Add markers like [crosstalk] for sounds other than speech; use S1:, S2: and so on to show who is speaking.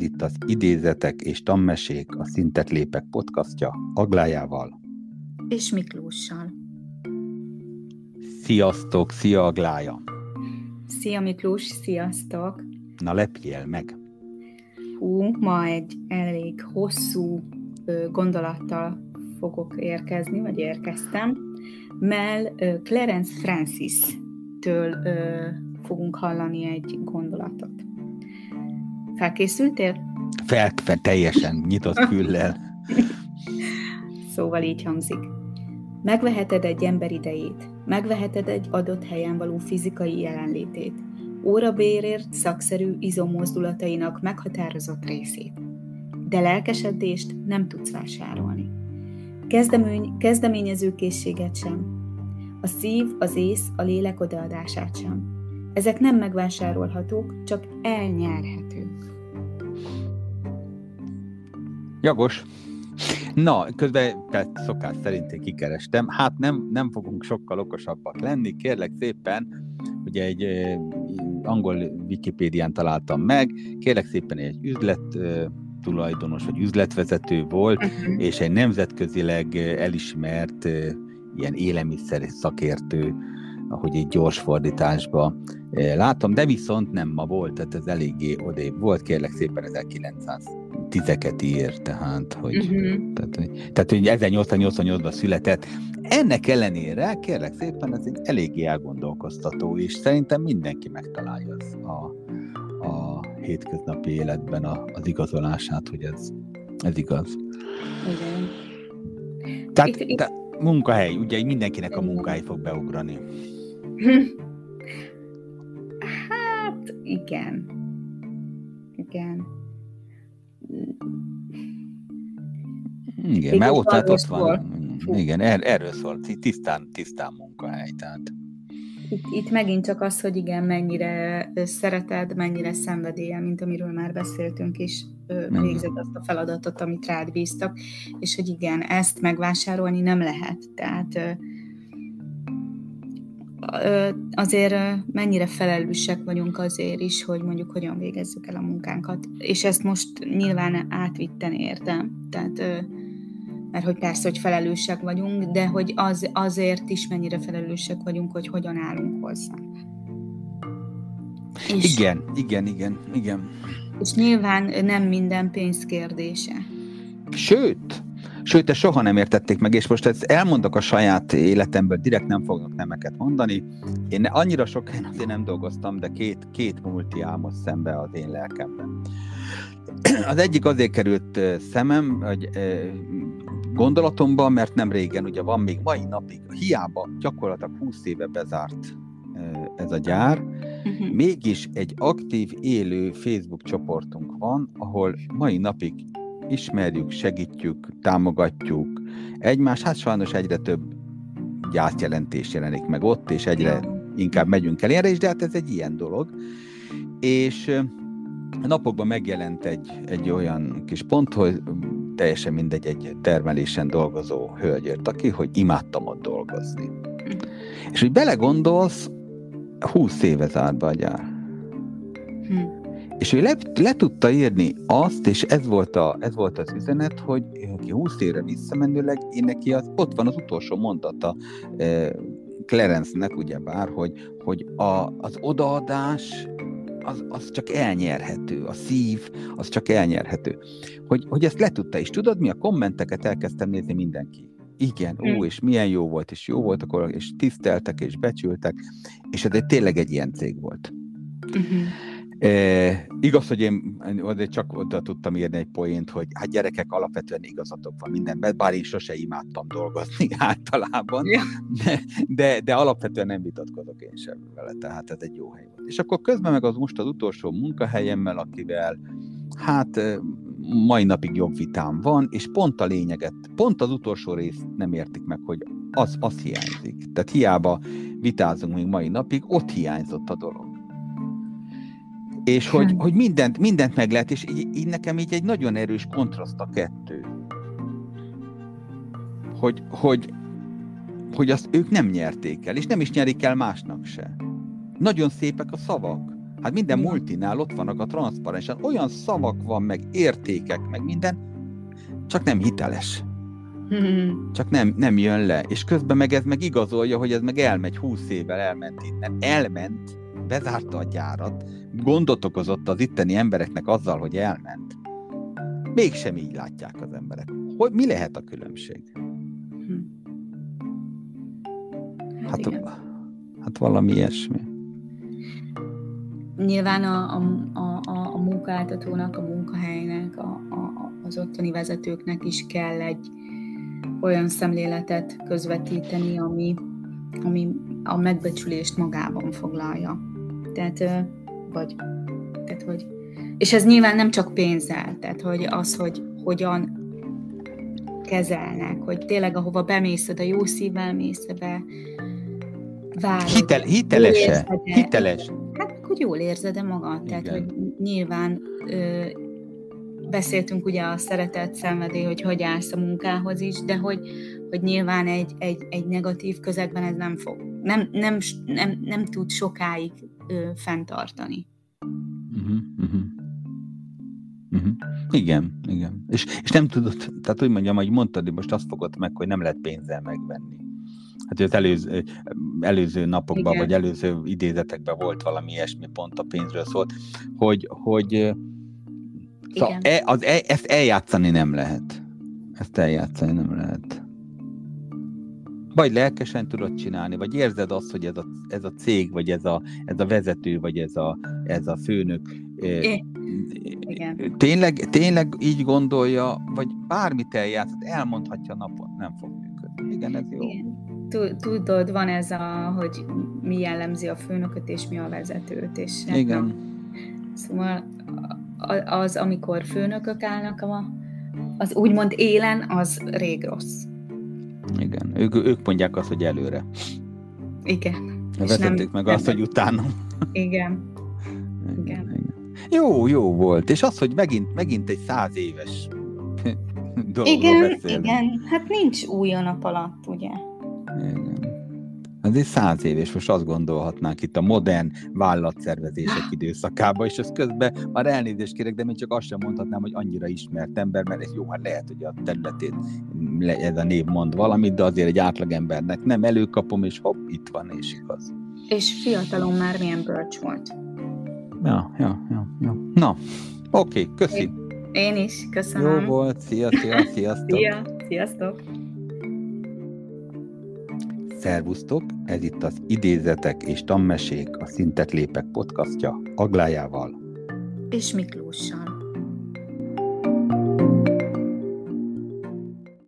S1: Ez itt az Idézetek és Tammesék, a Szintet Lépek podcastja Aglájával.
S2: És Miklóssal.
S1: Sziasztok, szia Aglája!
S2: Szia Miklós, sziasztok!
S1: Na lepjél meg!
S2: Hú, ma egy elég hosszú gondolattal fogok érkezni, vagy érkeztem. Mel Clarence Francis-től fogunk hallani egy gondolatot. Felkészültél?
S1: Fel, fel teljesen nyitott [laughs] füllel.
S2: szóval így hangzik. Megveheted egy ember idejét, megveheted egy adott helyen való fizikai jelenlétét, órabérért szakszerű izomozdulatainak meghatározott részét. De lelkesedést nem tudsz vásárolni. Kezdemény, kezdeményezőkészséget sem. A szív, az ész, a lélek odaadását sem. Ezek nem megvásárolhatók, csak elnyerhetők.
S1: Jagos. Na, közben tehát szokás szerint én kikerestem. Hát nem, nem fogunk sokkal okosabbak lenni, kérlek szépen, ugye egy angol Wikipédián találtam meg, kérlek szépen egy üzlet tulajdonos, vagy üzletvezető volt, uh-huh. és egy nemzetközileg elismert ilyen élelmiszer szakértő, ahogy egy gyors fordításba látom, de viszont nem ma volt, tehát ez eléggé odébb volt, kérlek szépen 1900 tizeket ír, tehát, hogy, uh-huh. tehát, hogy, tehát, hogy 1888-ban született. Ennek ellenére, kérlek szépen, ez egy eléggé elgondolkoztató, és szerintem mindenki megtalálja az a, a hétköznapi életben a, az igazolását, hogy ez, ez igaz. Igen. Tehát, itt, itt... munkahely, ugye mindenkinek a munkahely fog beugrani.
S2: Hát, igen. Igen.
S1: Igen, mert ott, hát ott van. Fú. Igen, er, erről szól, tisztán, tisztán munkahely. Tehát.
S2: Itt, itt megint csak az, hogy igen, mennyire szereted, mennyire szenvedélye, mint amiről már beszéltünk is, végzed azt a feladatot, amit rád bíztak, és hogy igen, ezt megvásárolni nem lehet. Tehát azért mennyire felelősek vagyunk azért is, hogy mondjuk hogyan végezzük el a munkánkat. És ezt most nyilván átvitten értem. Tehát, mert hogy persze, hogy felelősek vagyunk, de hogy az, azért is mennyire felelősek vagyunk, hogy hogyan állunk hozzá.
S1: És, igen, igen, igen, igen.
S2: És nyilván nem minden pénz kérdése.
S1: Sőt, Sőt, ezt soha nem értették meg, és most ezt elmondok a saját életemből, direkt nem fognak nemeket mondani. Én annyira sok helyen azért nem dolgoztam, de két, két multi álmos szembe az én lelkemben. Az egyik azért került szemem, hogy gondolatomban, mert nem régen, ugye van még mai napig, hiába gyakorlatilag 20 éve bezárt ez a gyár, uh-huh. mégis egy aktív, élő Facebook csoportunk van, ahol mai napig ismerjük, segítjük, támogatjuk egymás. Hát sajnos egyre több gyászjelentés jelenik meg ott, és egyre inkább megyünk el erre is, de hát ez egy ilyen dolog. És napokban megjelent egy, egy olyan kis pont, hogy teljesen mindegy, egy termelésen dolgozó hölgyért, aki, hogy imádtam ott dolgozni. Hm. És hogy belegondolsz, 20 éve zárt be a gyár. Hm. És ő le, le tudta írni azt, és ez volt, a, ez volt az üzenet, hogy ki 20 évre visszamenőleg, én neki az, ott van az utolsó mondata eh, Clarence-nek, ugyebár, hogy, hogy a, az odaadás az, az csak elnyerhető, a szív, az csak elnyerhető. Hogy, hogy ezt le tudta, és tudod mi? A kommenteket elkezdtem nézni mindenki. Igen, mm. és milyen jó volt, és jó volt akkor, és tiszteltek, és becsültek, és ez egy, tényleg egy ilyen cég volt. Uh-huh. E, igaz, hogy én csak oda tudtam írni egy poént, hogy hát gyerekek, alapvetően igazatok van mindenben, bár én sose imádtam dolgozni [laughs] általában, de, de, de alapvetően nem vitatkozok én sem vele, tehát ez egy jó hely volt. És akkor közben meg az most az utolsó munkahelyemmel, akivel hát mai napig jobb vitám van, és pont a lényeget, pont az utolsó részt nem értik meg, hogy az, az hiányzik. Tehát hiába vitázunk még mai napig, ott hiányzott a dolog és hogy, hogy mindent, mindent meg lehet, és így, így nekem így egy nagyon erős kontraszt a kettő. Hogy, hogy, hogy azt ők nem nyerték el, és nem is nyerik el másnak se. Nagyon szépek a szavak, Hát minden multinál ott vannak a transzparensen, olyan szavak van, meg értékek, meg minden, csak nem hiteles. [laughs] Csak nem, nem jön le. És közben meg ez meg igazolja, hogy ez meg elmegy, húsz évvel elment innen. Elment, bezárta a gyárat, gondot okozott az itteni embereknek azzal, hogy elment. Mégsem így látják az emberek. Hogy mi lehet a különbség? Hm. Hát, hát, hát valami ilyesmi.
S2: Nyilván a, a, a, a munkáltatónak, a munkahelynek, a, a, az ottani vezetőknek is kell egy olyan szemléletet közvetíteni, ami, ami a megbecsülést magában foglalja. Tehát, vagy, tehát, hogy, és ez nyilván nem csak pénzzel, tehát, hogy az, hogy hogyan kezelnek, hogy tényleg ahova bemész, a jó szívvel mész be,
S1: várod. Hitel, hiteles Hiteles.
S2: Hát, hogy jól érzed-e magad, Igen. tehát, hogy nyilván ö, beszéltünk ugye a szeretet szenvedély, hogy hogy állsz a munkához is, de hogy, hogy nyilván egy, egy, egy negatív közegben ez nem fog, nem, nem, nem, nem tud sokáig ö, fenntartani. Uh-huh, uh-huh.
S1: Uh-huh. Igen, igen. És, és nem tudod, tehát úgy mondjam, hogy mondtad, most azt fogod meg, hogy nem lehet pénzzel megvenni. Hát az előző, előző napokban, igen. vagy előző idézetekben volt valami ilyesmi pont a pénzről szólt, hogy, hogy Szóval e, az, e, ezt eljátszani nem lehet. Ezt eljátszani nem lehet. Vagy lelkesen tudod csinálni, vagy érzed azt, hogy ez a, ez a cég, vagy ez a, ez a vezető, vagy ez a, ez a főnök é. Igen. Tényleg, tényleg így gondolja, vagy bármit eljátszott, elmondhatja napon, nem fog működni. Igen, ez jó. Igen.
S2: Tudod, van ez a, hogy mi jellemzi a főnököt, és mi a vezetőt. És
S1: hát Igen. Nem.
S2: Szóval az, amikor főnökök állnak a, az úgymond élen, az rég rossz.
S1: Igen, ők, ők mondják azt, hogy előre.
S2: Igen.
S1: Vezették meg nem azt, hogy utána.
S2: Igen. [laughs] Igen. Igen.
S1: Jó, jó volt. És az, hogy megint, megint egy száz éves [laughs]
S2: Igen, beszélünk. igen. Hát nincs új a nap alatt, ugye?
S1: Igen. Ez egy száz év, és most azt gondolhatnánk itt a modern vállalatszervezések időszakában, és ez közben, már elnézést kérek, de még csak azt sem mondhatnám, hogy annyira ismert ember, mert ez jó, hát lehet, hogy a területén ez a név mond valamit, de azért egy átlagembernek nem előkapom, és hopp, itt van, és igaz.
S2: És fiatalon már milyen bölcs volt.
S1: Ja, ja, ja, ja. Na, oké, okay, köszi.
S2: Én is, köszönöm.
S1: Jó volt, szia, szia, sziasztok.
S2: Szia, sziasztok.
S1: Szervusztok, ez itt az Idézetek és Tammesék, a Szintet Lépek podcastja Aglájával
S2: és Miklóssal.